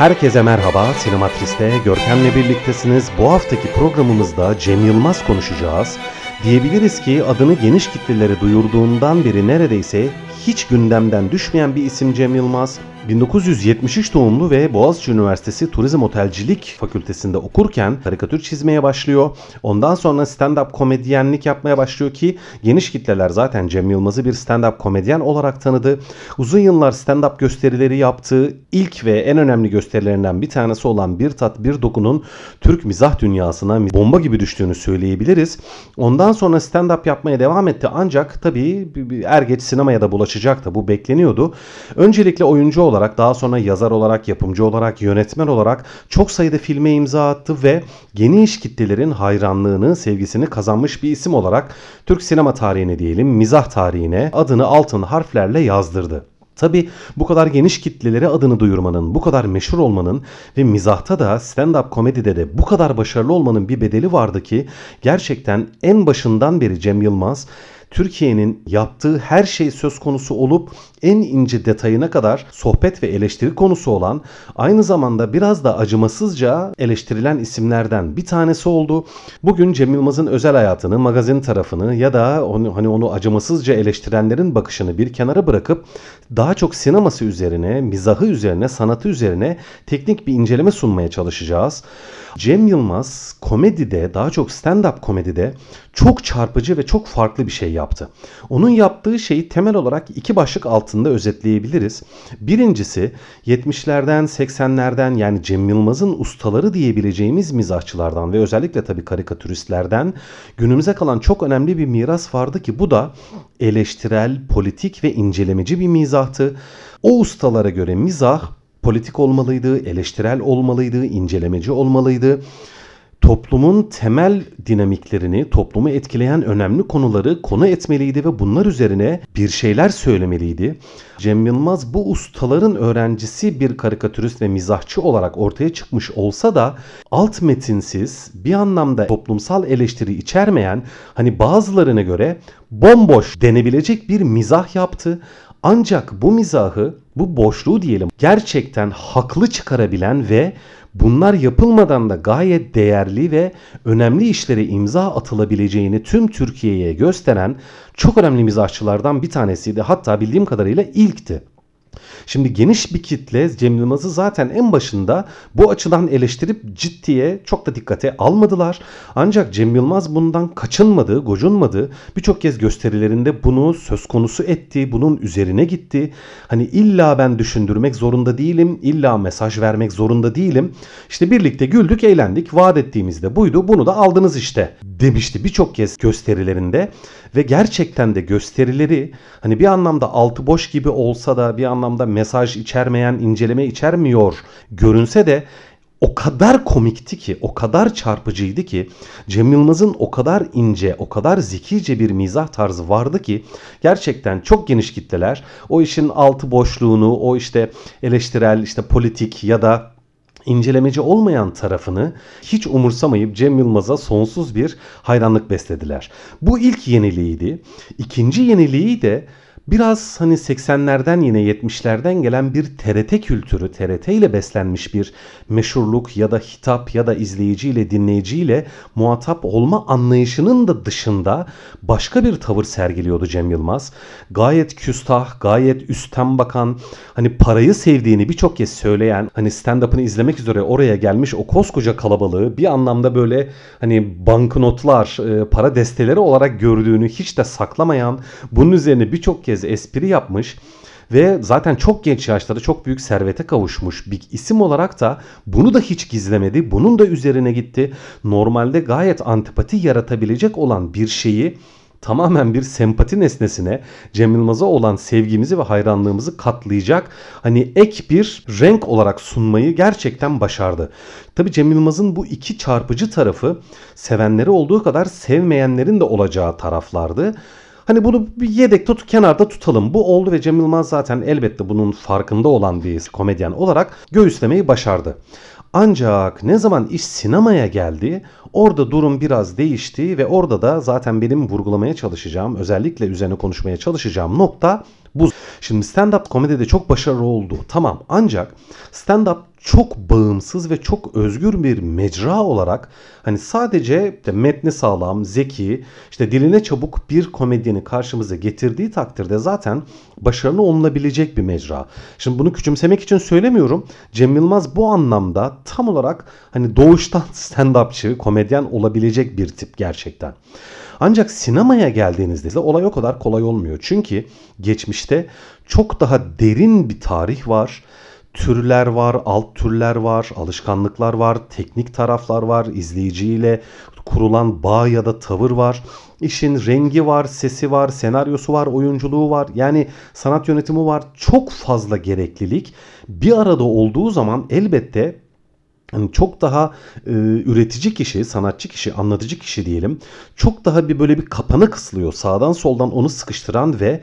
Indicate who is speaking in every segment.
Speaker 1: Herkese merhaba, Sinematris'te Görkem'le birliktesiniz. Bu haftaki programımızda Cem Yılmaz konuşacağız. Diyebiliriz ki adını geniş kitlelere duyurduğundan beri neredeyse hiç gündemden düşmeyen bir isim Cem Yılmaz. 1973 doğumlu ve Boğaziçi Üniversitesi Turizm Otelcilik Fakültesinde okurken karikatür çizmeye başlıyor. Ondan sonra stand-up komedyenlik yapmaya başlıyor ki geniş kitleler zaten Cem Yılmaz'ı bir stand-up komedyen olarak tanıdı. Uzun yıllar stand-up gösterileri yaptığı ilk ve en önemli gösterilerinden bir tanesi olan Bir Tat Bir Doku'nun Türk mizah dünyasına bomba gibi düştüğünü söyleyebiliriz. Ondan sonra stand-up yapmaya devam etti ancak tabii er geç sinemaya da bulaşacaktı. Bu bekleniyordu. Öncelikle oyuncu olarak daha sonra yazar olarak, yapımcı olarak, yönetmen olarak çok sayıda filme imza attı ve geniş kitlelerin hayranlığını, sevgisini kazanmış bir isim olarak Türk sinema tarihine diyelim, mizah tarihine adını altın harflerle yazdırdı. Tabi bu kadar geniş kitlelere adını duyurmanın, bu kadar meşhur olmanın ve mizahta da stand-up komedide de bu kadar başarılı olmanın bir bedeli vardı ki gerçekten en başından beri Cem Yılmaz Türkiye'nin yaptığı her şey söz konusu olup en ince detayına kadar sohbet ve eleştiri konusu olan aynı zamanda biraz da acımasızca eleştirilen isimlerden bir tanesi oldu. Bugün Cem Yılmaz'ın özel hayatını, magazin tarafını ya da onu, hani onu acımasızca eleştirenlerin bakışını bir kenara bırakıp daha çok sineması üzerine, mizahı üzerine, sanatı üzerine teknik bir inceleme sunmaya çalışacağız. Cem Yılmaz komedide daha çok stand-up komedide çok çarpıcı ve çok farklı bir şey yaptı. Onun yaptığı şeyi temel olarak iki başlık altında özetleyebiliriz. Birincisi 70'lerden 80'lerden yani Cem Yılmaz'ın ustaları diyebileceğimiz mizahçılardan ve özellikle tabii karikatüristlerden günümüze kalan çok önemli bir miras vardı ki bu da eleştirel, politik ve incelemeci bir mizahtı. O ustalara göre mizah politik olmalıydı, eleştirel olmalıydı, incelemeci olmalıydı. Toplumun temel dinamiklerini, toplumu etkileyen önemli konuları konu etmeliydi ve bunlar üzerine bir şeyler söylemeliydi. Cem Yılmaz bu ustaların öğrencisi bir karikatürist ve mizahçı olarak ortaya çıkmış olsa da alt metinsiz, bir anlamda toplumsal eleştiri içermeyen, hani bazılarına göre bomboş denebilecek bir mizah yaptı. Ancak bu mizahı, bu boşluğu diyelim gerçekten haklı çıkarabilen ve bunlar yapılmadan da gayet değerli ve önemli işlere imza atılabileceğini tüm Türkiye'ye gösteren çok önemli mizahçılardan bir tanesiydi. Hatta bildiğim kadarıyla ilkti. Şimdi geniş bir kitle Cem Yılmaz'ı zaten en başında bu açıdan eleştirip ciddiye çok da dikkate almadılar. Ancak Cem Yılmaz bundan kaçınmadı, gocunmadı. Birçok kez gösterilerinde bunu söz konusu etti, bunun üzerine gitti. Hani illa ben düşündürmek zorunda değilim, illa mesaj vermek zorunda değilim. İşte birlikte güldük, eğlendik. Vaat ettiğimizde buydu. Bunu da aldınız işte demişti birçok kez gösterilerinde ve gerçekten de gösterileri hani bir anlamda altı boş gibi olsa da bir anlamda mesaj içermeyen, inceleme içermiyor görünse de o kadar komikti ki, o kadar çarpıcıydı ki Cem Yılmaz'ın o kadar ince, o kadar zekice bir mizah tarzı vardı ki gerçekten çok geniş kitleler o işin altı boşluğunu, o işte eleştirel, işte politik ya da incelemeci olmayan tarafını hiç umursamayıp Cem Yılmaz'a sonsuz bir hayranlık beslediler. Bu ilk yeniliğiydi. İkinci yeniliği de Biraz hani 80'lerden yine 70'lerden gelen bir TRT kültürü, TRT ile beslenmiş bir meşhurluk ya da hitap ya da izleyiciyle, dinleyiciyle muhatap olma anlayışının da dışında başka bir tavır sergiliyordu Cem Yılmaz. Gayet küstah, gayet üstten bakan, hani parayı sevdiğini birçok kez söyleyen, hani stand-up'ını izlemek üzere oraya gelmiş o koskoca kalabalığı bir anlamda böyle hani banknotlar, e, para desteleri olarak gördüğünü hiç de saklamayan, bunun üzerine birçok kez espri yapmış ve zaten çok genç yaşlarda çok büyük servete kavuşmuş bir isim olarak da bunu da hiç gizlemedi. Bunun da üzerine gitti. Normalde gayet antipati yaratabilecek olan bir şeyi tamamen bir sempati nesnesine Cem Yılmaz'a olan sevgimizi ve hayranlığımızı katlayacak hani ek bir renk olarak sunmayı gerçekten başardı. Tabi Cem Yılmaz'ın bu iki çarpıcı tarafı sevenleri olduğu kadar sevmeyenlerin de olacağı taraflardı. Hani bunu bir yedek tut kenarda tutalım. Bu oldu ve Cem Yılmaz zaten elbette bunun farkında olan bir komedyen olarak göğüslemeyi başardı. Ancak ne zaman iş sinemaya geldi orada durum biraz değişti ve orada da zaten benim vurgulamaya çalışacağım özellikle üzerine konuşmaya çalışacağım nokta Bu şimdi stand-up komedide çok başarılı oldu. Tamam ancak stand-up çok bağımsız ve çok özgür bir mecra olarak hani sadece işte metni sağlam, zeki, işte diline çabuk bir komedyeni karşımıza getirdiği takdirde zaten başarılı olunabilecek bir mecra. Şimdi bunu küçümsemek için söylemiyorum. Cem Yılmaz bu anlamda tam olarak hani doğuştan stand-upçı, komedyen olabilecek bir tip gerçekten. Ancak sinemaya geldiğinizde de olay o kadar kolay olmuyor. Çünkü geçmişte çok daha derin bir tarih var türler var, alt türler var, alışkanlıklar var, teknik taraflar var, izleyiciyle kurulan bağ ya da tavır var. İşin rengi var, sesi var, senaryosu var, oyunculuğu var. Yani sanat yönetimi var. Çok fazla gereklilik bir arada olduğu zaman elbette yani çok daha e, üretici kişi, sanatçı kişi, anlatıcı kişi diyelim. Çok daha bir böyle bir kapana kısılıyor. Sağdan soldan onu sıkıştıran ve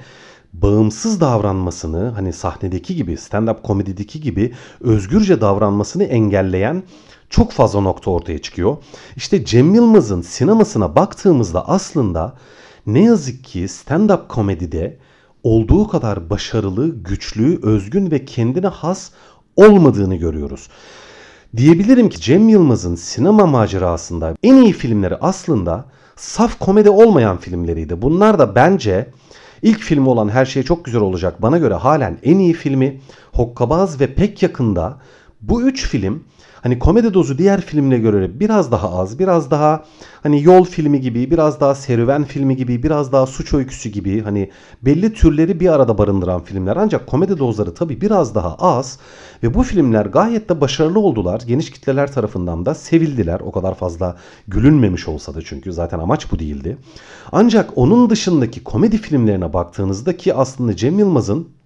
Speaker 1: bağımsız davranmasını hani sahnedeki gibi stand-up komedideki gibi özgürce davranmasını engelleyen çok fazla nokta ortaya çıkıyor. İşte Cem Yılmaz'ın sinemasına baktığımızda aslında ne yazık ki stand-up komedide olduğu kadar başarılı, güçlü, özgün ve kendine has olmadığını görüyoruz. Diyebilirim ki Cem Yılmaz'ın sinema macerasında en iyi filmleri aslında saf komedi olmayan filmleriydi. Bunlar da bence İlk filmi olan Her Şey Çok Güzel Olacak bana göre halen en iyi filmi. Hokkabaz ve pek yakında bu üç film hani komedi dozu diğer filmine göre biraz daha az, biraz daha hani yol filmi gibi, biraz daha serüven filmi gibi, biraz daha suç öyküsü gibi hani belli türleri bir arada barındıran filmler. Ancak komedi dozları tabii biraz daha az ve bu filmler gayet de başarılı oldular. Geniş kitleler tarafından da sevildiler. O kadar fazla gülünmemiş olsa da çünkü zaten amaç bu değildi. Ancak onun dışındaki komedi filmlerine baktığınızda ki aslında Cem Yılmaz'ın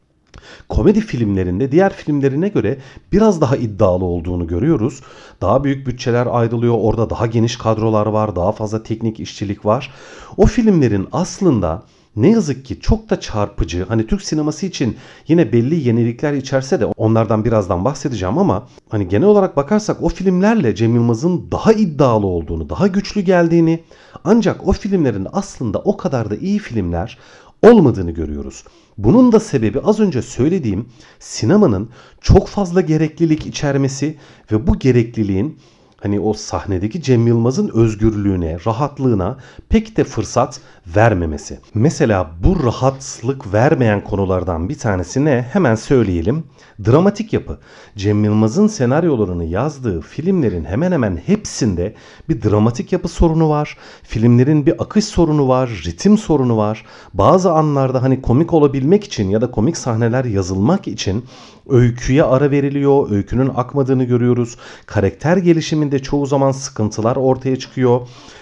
Speaker 1: komedi filmlerinde diğer filmlerine göre biraz daha iddialı olduğunu görüyoruz. Daha büyük bütçeler ayrılıyor. Orada daha geniş kadrolar var. Daha fazla teknik işçilik var. O filmlerin aslında ne yazık ki çok da çarpıcı. Hani Türk sineması için yine belli yenilikler içerse de onlardan birazdan bahsedeceğim ama hani genel olarak bakarsak o filmlerle Cem Yılmaz'ın daha iddialı olduğunu, daha güçlü geldiğini ancak o filmlerin aslında o kadar da iyi filmler olmadığını görüyoruz. Bunun da sebebi az önce söylediğim sinemanın çok fazla gereklilik içermesi ve bu gerekliliğin hani o sahnedeki Cem Yılmaz'ın özgürlüğüne, rahatlığına pek de fırsat vermemesi. Mesela bu rahatlık vermeyen konulardan bir tanesi ne? Hemen söyleyelim. Dramatik yapı. Cem Yılmaz'ın senaryolarını yazdığı filmlerin hemen hemen hepsinde bir dramatik yapı sorunu var. Filmlerin bir akış sorunu var, ritim sorunu var. Bazı anlarda hani komik olabilmek için ya da komik sahneler yazılmak için öyküye ara veriliyor. Öykünün akmadığını görüyoruz. Karakter gelişiminde çoğu zaman sıkıntılar ortaya çıkıyor.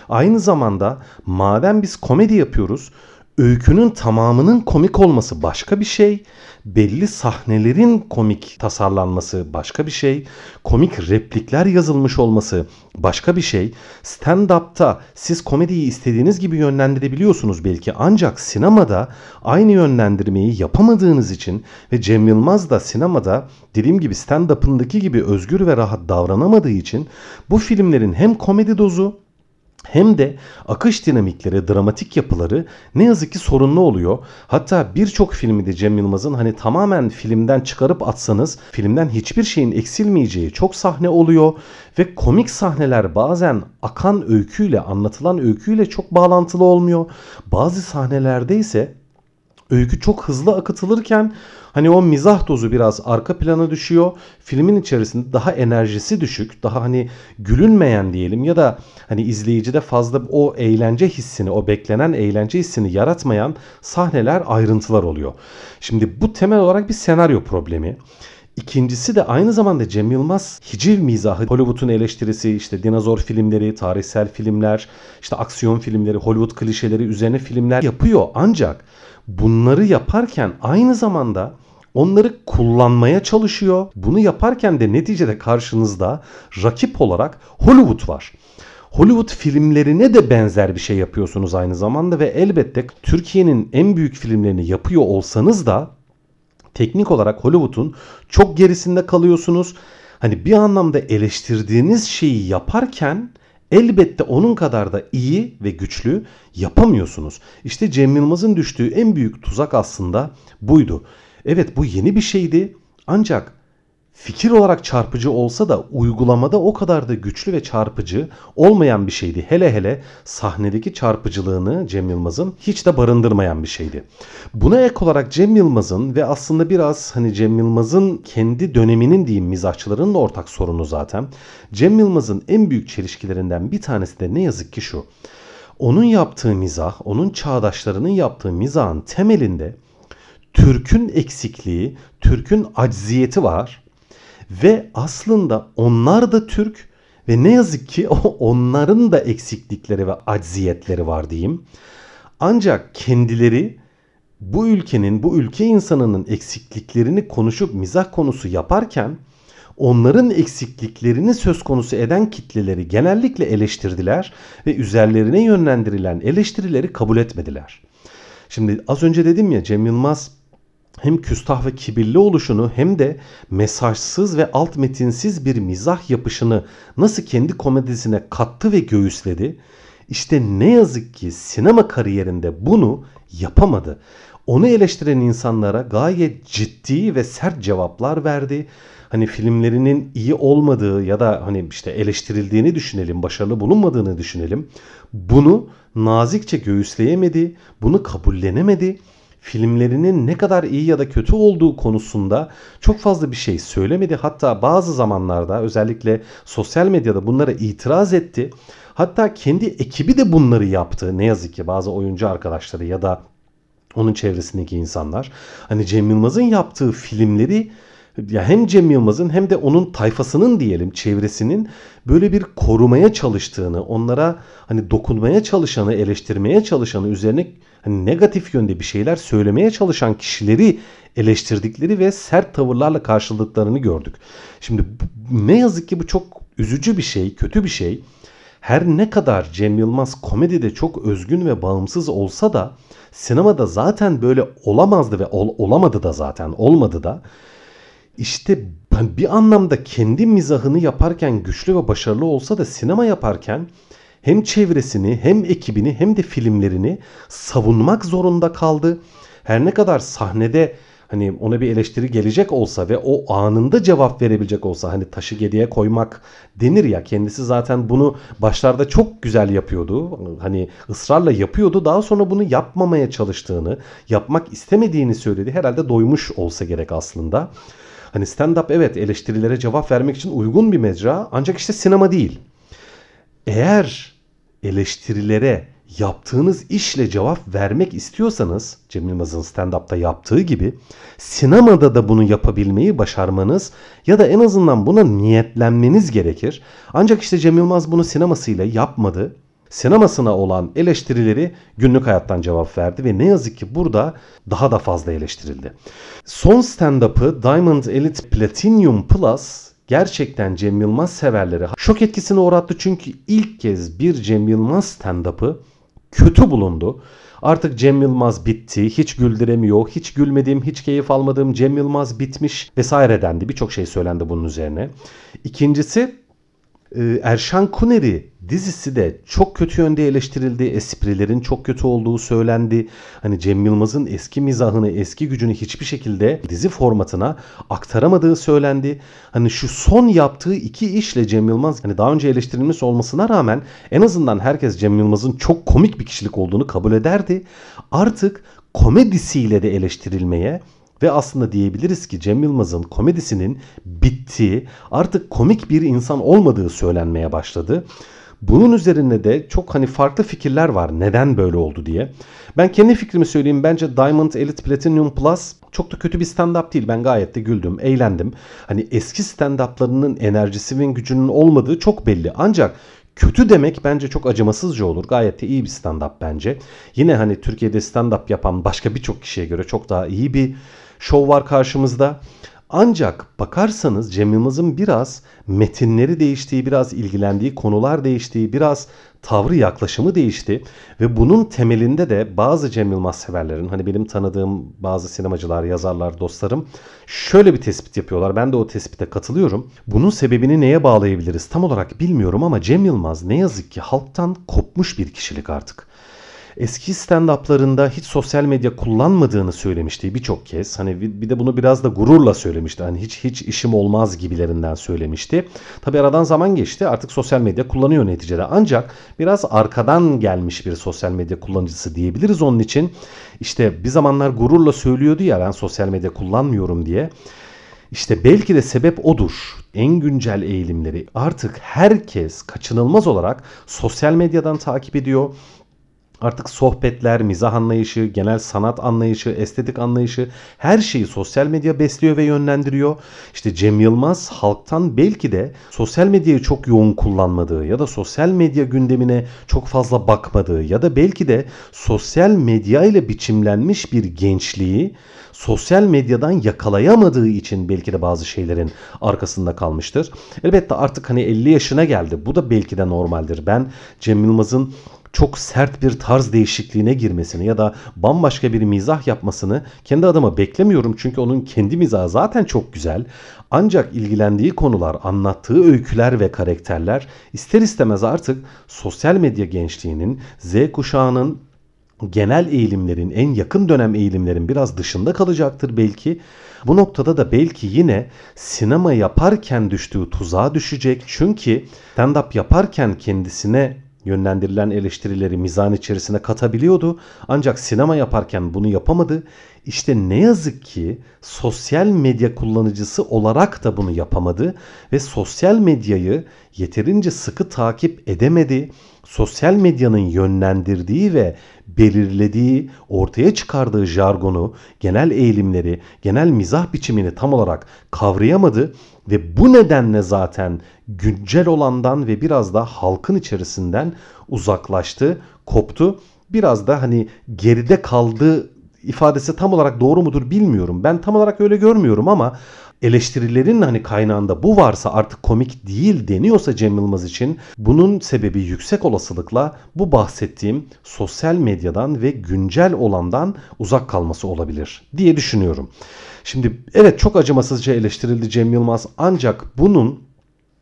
Speaker 1: Aynı zamanda madem biz komedi yapıyoruz, öykünün tamamının komik olması başka bir şey. Belli sahnelerin komik tasarlanması başka bir şey. Komik replikler yazılmış olması başka bir şey. Stand-up'ta siz komediyi istediğiniz gibi yönlendirebiliyorsunuz belki ancak sinemada aynı yönlendirmeyi yapamadığınız için ve Cem Yılmaz da sinemada dediğim gibi stand-up'ındaki gibi özgür ve rahat davranamadığı için bu filmlerin hem komedi dozu hem de akış dinamikleri, dramatik yapıları ne yazık ki sorunlu oluyor. Hatta birçok filmi de Cem Yılmaz'ın hani tamamen filmden çıkarıp atsanız filmden hiçbir şeyin eksilmeyeceği çok sahne oluyor ve komik sahneler bazen akan öyküyle, anlatılan öyküyle çok bağlantılı olmuyor. Bazı sahnelerde ise öykü çok hızlı akıtılırken hani o mizah dozu biraz arka plana düşüyor. Filmin içerisinde daha enerjisi düşük, daha hani gülünmeyen diyelim ya da hani izleyicide fazla o eğlence hissini, o beklenen eğlence hissini yaratmayan sahneler, ayrıntılar oluyor. Şimdi bu temel olarak bir senaryo problemi. İkincisi de aynı zamanda Cem Yılmaz hiciv mizahı, Hollywood'un eleştirisi, işte dinozor filmleri, tarihsel filmler, işte aksiyon filmleri, Hollywood klişeleri üzerine filmler yapıyor. Ancak bunları yaparken aynı zamanda onları kullanmaya çalışıyor. Bunu yaparken de neticede karşınızda rakip olarak Hollywood var. Hollywood filmlerine de benzer bir şey yapıyorsunuz aynı zamanda ve elbette Türkiye'nin en büyük filmlerini yapıyor olsanız da teknik olarak Hollywood'un çok gerisinde kalıyorsunuz. Hani bir anlamda eleştirdiğiniz şeyi yaparken elbette onun kadar da iyi ve güçlü yapamıyorsunuz. İşte Cem Yılmaz'ın düştüğü en büyük tuzak aslında buydu. Evet bu yeni bir şeydi ancak fikir olarak çarpıcı olsa da uygulamada o kadar da güçlü ve çarpıcı olmayan bir şeydi. Hele hele sahnedeki çarpıcılığını Cem Yılmaz'ın hiç de barındırmayan bir şeydi. Buna ek olarak Cem Yılmaz'ın ve aslında biraz hani Cem Yılmaz'ın kendi döneminin diyeyim mizahçılarının da ortak sorunu zaten. Cem Yılmaz'ın en büyük çelişkilerinden bir tanesi de ne yazık ki şu. Onun yaptığı mizah, onun çağdaşlarının yaptığı mizahın temelinde Türk'ün eksikliği, Türk'ün acziyeti var ve aslında onlar da Türk ve ne yazık ki onların da eksiklikleri ve acziyetleri var diyeyim. Ancak kendileri bu ülkenin, bu ülke insanının eksikliklerini konuşup mizah konusu yaparken onların eksikliklerini söz konusu eden kitleleri genellikle eleştirdiler ve üzerlerine yönlendirilen eleştirileri kabul etmediler. Şimdi az önce dedim ya Cem Yılmaz hem küstah ve kibirli oluşunu hem de mesajsız ve alt metinsiz bir mizah yapışını nasıl kendi komedisine kattı ve göğüsledi. İşte ne yazık ki sinema kariyerinde bunu yapamadı. Onu eleştiren insanlara gayet ciddi ve sert cevaplar verdi. Hani filmlerinin iyi olmadığı ya da hani işte eleştirildiğini düşünelim, başarılı bulunmadığını düşünelim. Bunu nazikçe göğüsleyemedi, bunu kabullenemedi filmlerinin ne kadar iyi ya da kötü olduğu konusunda çok fazla bir şey söylemedi. Hatta bazı zamanlarda özellikle sosyal medyada bunlara itiraz etti. Hatta kendi ekibi de bunları yaptı. Ne yazık ki bazı oyuncu arkadaşları ya da onun çevresindeki insanlar. Hani Cem Yılmaz'ın yaptığı filmleri ya hem Cem Yılmaz'ın hem de onun tayfasının diyelim çevresinin böyle bir korumaya çalıştığını, onlara hani dokunmaya çalışanı, eleştirmeye çalışanı, üzerine hani negatif yönde bir şeyler söylemeye çalışan kişileri eleştirdikleri ve sert tavırlarla karşıladıklarını gördük. Şimdi ne yazık ki bu çok üzücü bir şey, kötü bir şey. Her ne kadar Cem Yılmaz komedide çok özgün ve bağımsız olsa da sinemada zaten böyle olamazdı ve ol, olamadı da zaten olmadı da işte bir anlamda kendi mizahını yaparken güçlü ve başarılı olsa da sinema yaparken hem çevresini hem ekibini hem de filmlerini savunmak zorunda kaldı. Her ne kadar sahnede hani ona bir eleştiri gelecek olsa ve o anında cevap verebilecek olsa hani taşı geriye koymak denir ya kendisi zaten bunu başlarda çok güzel yapıyordu. Hani ısrarla yapıyordu. Daha sonra bunu yapmamaya çalıştığını, yapmak istemediğini söyledi. Herhalde doymuş olsa gerek aslında. Hani stand-up evet eleştirilere cevap vermek için uygun bir mecra ancak işte sinema değil. Eğer eleştirilere yaptığınız işle cevap vermek istiyorsanız Cem Yılmaz'ın stand-up'ta yaptığı gibi sinemada da bunu yapabilmeyi başarmanız ya da en azından buna niyetlenmeniz gerekir. Ancak işte Cem Yılmaz bunu sinemasıyla yapmadı sinemasına olan eleştirileri günlük hayattan cevap verdi ve ne yazık ki burada daha da fazla eleştirildi. Son stand-up'ı Diamond Elite Platinum Plus gerçekten Cem Yılmaz severleri şok etkisine uğrattı çünkü ilk kez bir Cem Yılmaz stand-up'ı kötü bulundu. Artık Cem Yılmaz bitti, hiç güldüremiyor, hiç gülmedim, hiç keyif almadım, Cem Yılmaz bitmiş vesaire dendi. Birçok şey söylendi bunun üzerine. İkincisi Erşan Kuneri dizisi de çok kötü yönde eleştirildi. Esprilerin çok kötü olduğu söylendi. Hani Cem Yılmaz'ın eski mizahını, eski gücünü hiçbir şekilde dizi formatına aktaramadığı söylendi. Hani şu son yaptığı iki işle Cem Yılmaz hani daha önce eleştirilmiş olmasına rağmen en azından herkes Cem Yılmaz'ın çok komik bir kişilik olduğunu kabul ederdi. Artık komedisiyle de eleştirilmeye ve aslında diyebiliriz ki Cem Yılmaz'ın komedisinin bittiği, artık komik bir insan olmadığı söylenmeye başladı. Bunun üzerine de çok hani farklı fikirler var neden böyle oldu diye. Ben kendi fikrimi söyleyeyim. Bence Diamond Elite Platinum Plus çok da kötü bir stand-up değil. Ben gayet de güldüm, eğlendim. Hani eski stand-up'larının enerjisi ve gücünün olmadığı çok belli. Ancak Kötü demek bence çok acımasızca olur. Gayet de iyi bir stand-up bence. Yine hani Türkiye'de stand-up yapan başka birçok kişiye göre çok daha iyi bir şov var karşımızda. Ancak bakarsanız Cem Yılmaz'ın biraz metinleri değiştiği, biraz ilgilendiği konular değiştiği, biraz tavrı yaklaşımı değişti. Ve bunun temelinde de bazı Cem Yılmaz severlerin, hani benim tanıdığım bazı sinemacılar, yazarlar, dostlarım şöyle bir tespit yapıyorlar. Ben de o tespite katılıyorum. Bunun sebebini neye bağlayabiliriz tam olarak bilmiyorum ama Cem Yılmaz ne yazık ki halktan kopmuş bir kişilik artık. Eski stand-up'larında hiç sosyal medya kullanmadığını söylemişti birçok kez. Hani bir de bunu biraz da gururla söylemişti. Hani hiç hiç işim olmaz gibilerinden söylemişti. Tabi aradan zaman geçti. Artık sosyal medya kullanıyor neticede. Ancak biraz arkadan gelmiş bir sosyal medya kullanıcısı diyebiliriz onun için. İşte bir zamanlar gururla söylüyordu ya ben sosyal medya kullanmıyorum diye. İşte belki de sebep odur. En güncel eğilimleri artık herkes kaçınılmaz olarak sosyal medyadan takip ediyor Artık sohbetler, mizah anlayışı, genel sanat anlayışı, estetik anlayışı her şeyi sosyal medya besliyor ve yönlendiriyor. İşte Cem Yılmaz halktan belki de sosyal medyayı çok yoğun kullanmadığı ya da sosyal medya gündemine çok fazla bakmadığı ya da belki de sosyal medya ile biçimlenmiş bir gençliği sosyal medyadan yakalayamadığı için belki de bazı şeylerin arkasında kalmıştır. Elbette artık hani 50 yaşına geldi. Bu da belki de normaldir. Ben Cem Yılmaz'ın çok sert bir tarz değişikliğine girmesini ya da bambaşka bir mizah yapmasını kendi adıma beklemiyorum. Çünkü onun kendi mizahı zaten çok güzel. Ancak ilgilendiği konular, anlattığı öyküler ve karakterler ister istemez artık sosyal medya gençliğinin, Z kuşağının genel eğilimlerin, en yakın dönem eğilimlerin biraz dışında kalacaktır belki. Bu noktada da belki yine sinema yaparken düştüğü tuzağa düşecek. Çünkü stand-up yaparken kendisine yönlendirilen eleştirileri mizan içerisine katabiliyordu. Ancak sinema yaparken bunu yapamadı. İşte ne yazık ki sosyal medya kullanıcısı olarak da bunu yapamadı ve sosyal medyayı yeterince sıkı takip edemedi. Sosyal medyanın yönlendirdiği ve belirlediği, ortaya çıkardığı jargonu, genel eğilimleri, genel mizah biçimini tam olarak kavrayamadı ve bu nedenle zaten güncel olandan ve biraz da halkın içerisinden uzaklaştı, koptu. Biraz da hani geride kaldı ifadesi tam olarak doğru mudur bilmiyorum. Ben tam olarak öyle görmüyorum ama eleştirilerin hani kaynağında bu varsa artık komik değil deniyorsa Cem Yılmaz için bunun sebebi yüksek olasılıkla bu bahsettiğim sosyal medyadan ve güncel olandan uzak kalması olabilir diye düşünüyorum. Şimdi evet çok acımasızca eleştirildi Cem Yılmaz ancak bunun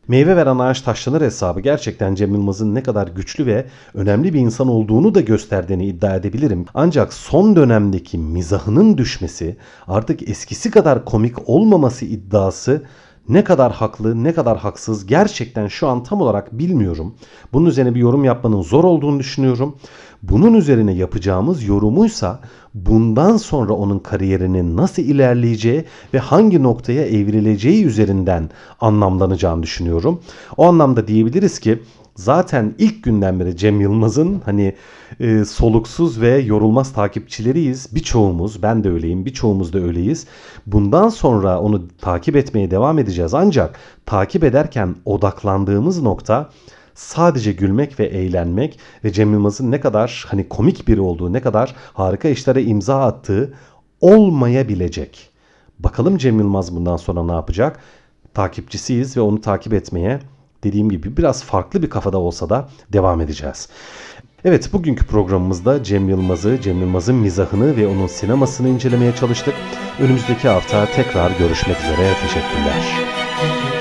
Speaker 1: Meyve veren ağaç taşlanır hesabı gerçekten Cem Yılmaz'ın ne kadar güçlü ve önemli bir insan olduğunu da gösterdiğini iddia edebilirim. Ancak son dönemdeki mizahının düşmesi, artık eskisi kadar komik olmaması iddiası ne kadar haklı, ne kadar haksız gerçekten şu an tam olarak bilmiyorum. Bunun üzerine bir yorum yapmanın zor olduğunu düşünüyorum. Bunun üzerine yapacağımız yorumuysa bundan sonra onun kariyerinin nasıl ilerleyeceği ve hangi noktaya evrileceği üzerinden anlamlanacağını düşünüyorum. O anlamda diyebiliriz ki zaten ilk günden beri Cem Yılmaz'ın hani e, soluksuz ve yorulmaz takipçileriyiz. Birçoğumuz, ben de öyleyim, birçoğumuz da öyleyiz. Bundan sonra onu takip etmeye devam edeceğiz. Ancak takip ederken odaklandığımız nokta sadece gülmek ve eğlenmek ve Cem Yılmaz'ın ne kadar hani komik biri olduğu, ne kadar harika işlere imza attığı olmayabilecek. Bakalım Cem Yılmaz bundan sonra ne yapacak? Takipçisiyiz ve onu takip etmeye dediğim gibi biraz farklı bir kafada olsa da devam edeceğiz. Evet bugünkü programımızda Cem Yılmaz'ı, Cem Yılmaz'ın mizahını ve onun sinemasını incelemeye çalıştık. Önümüzdeki hafta tekrar görüşmek üzere. Teşekkürler.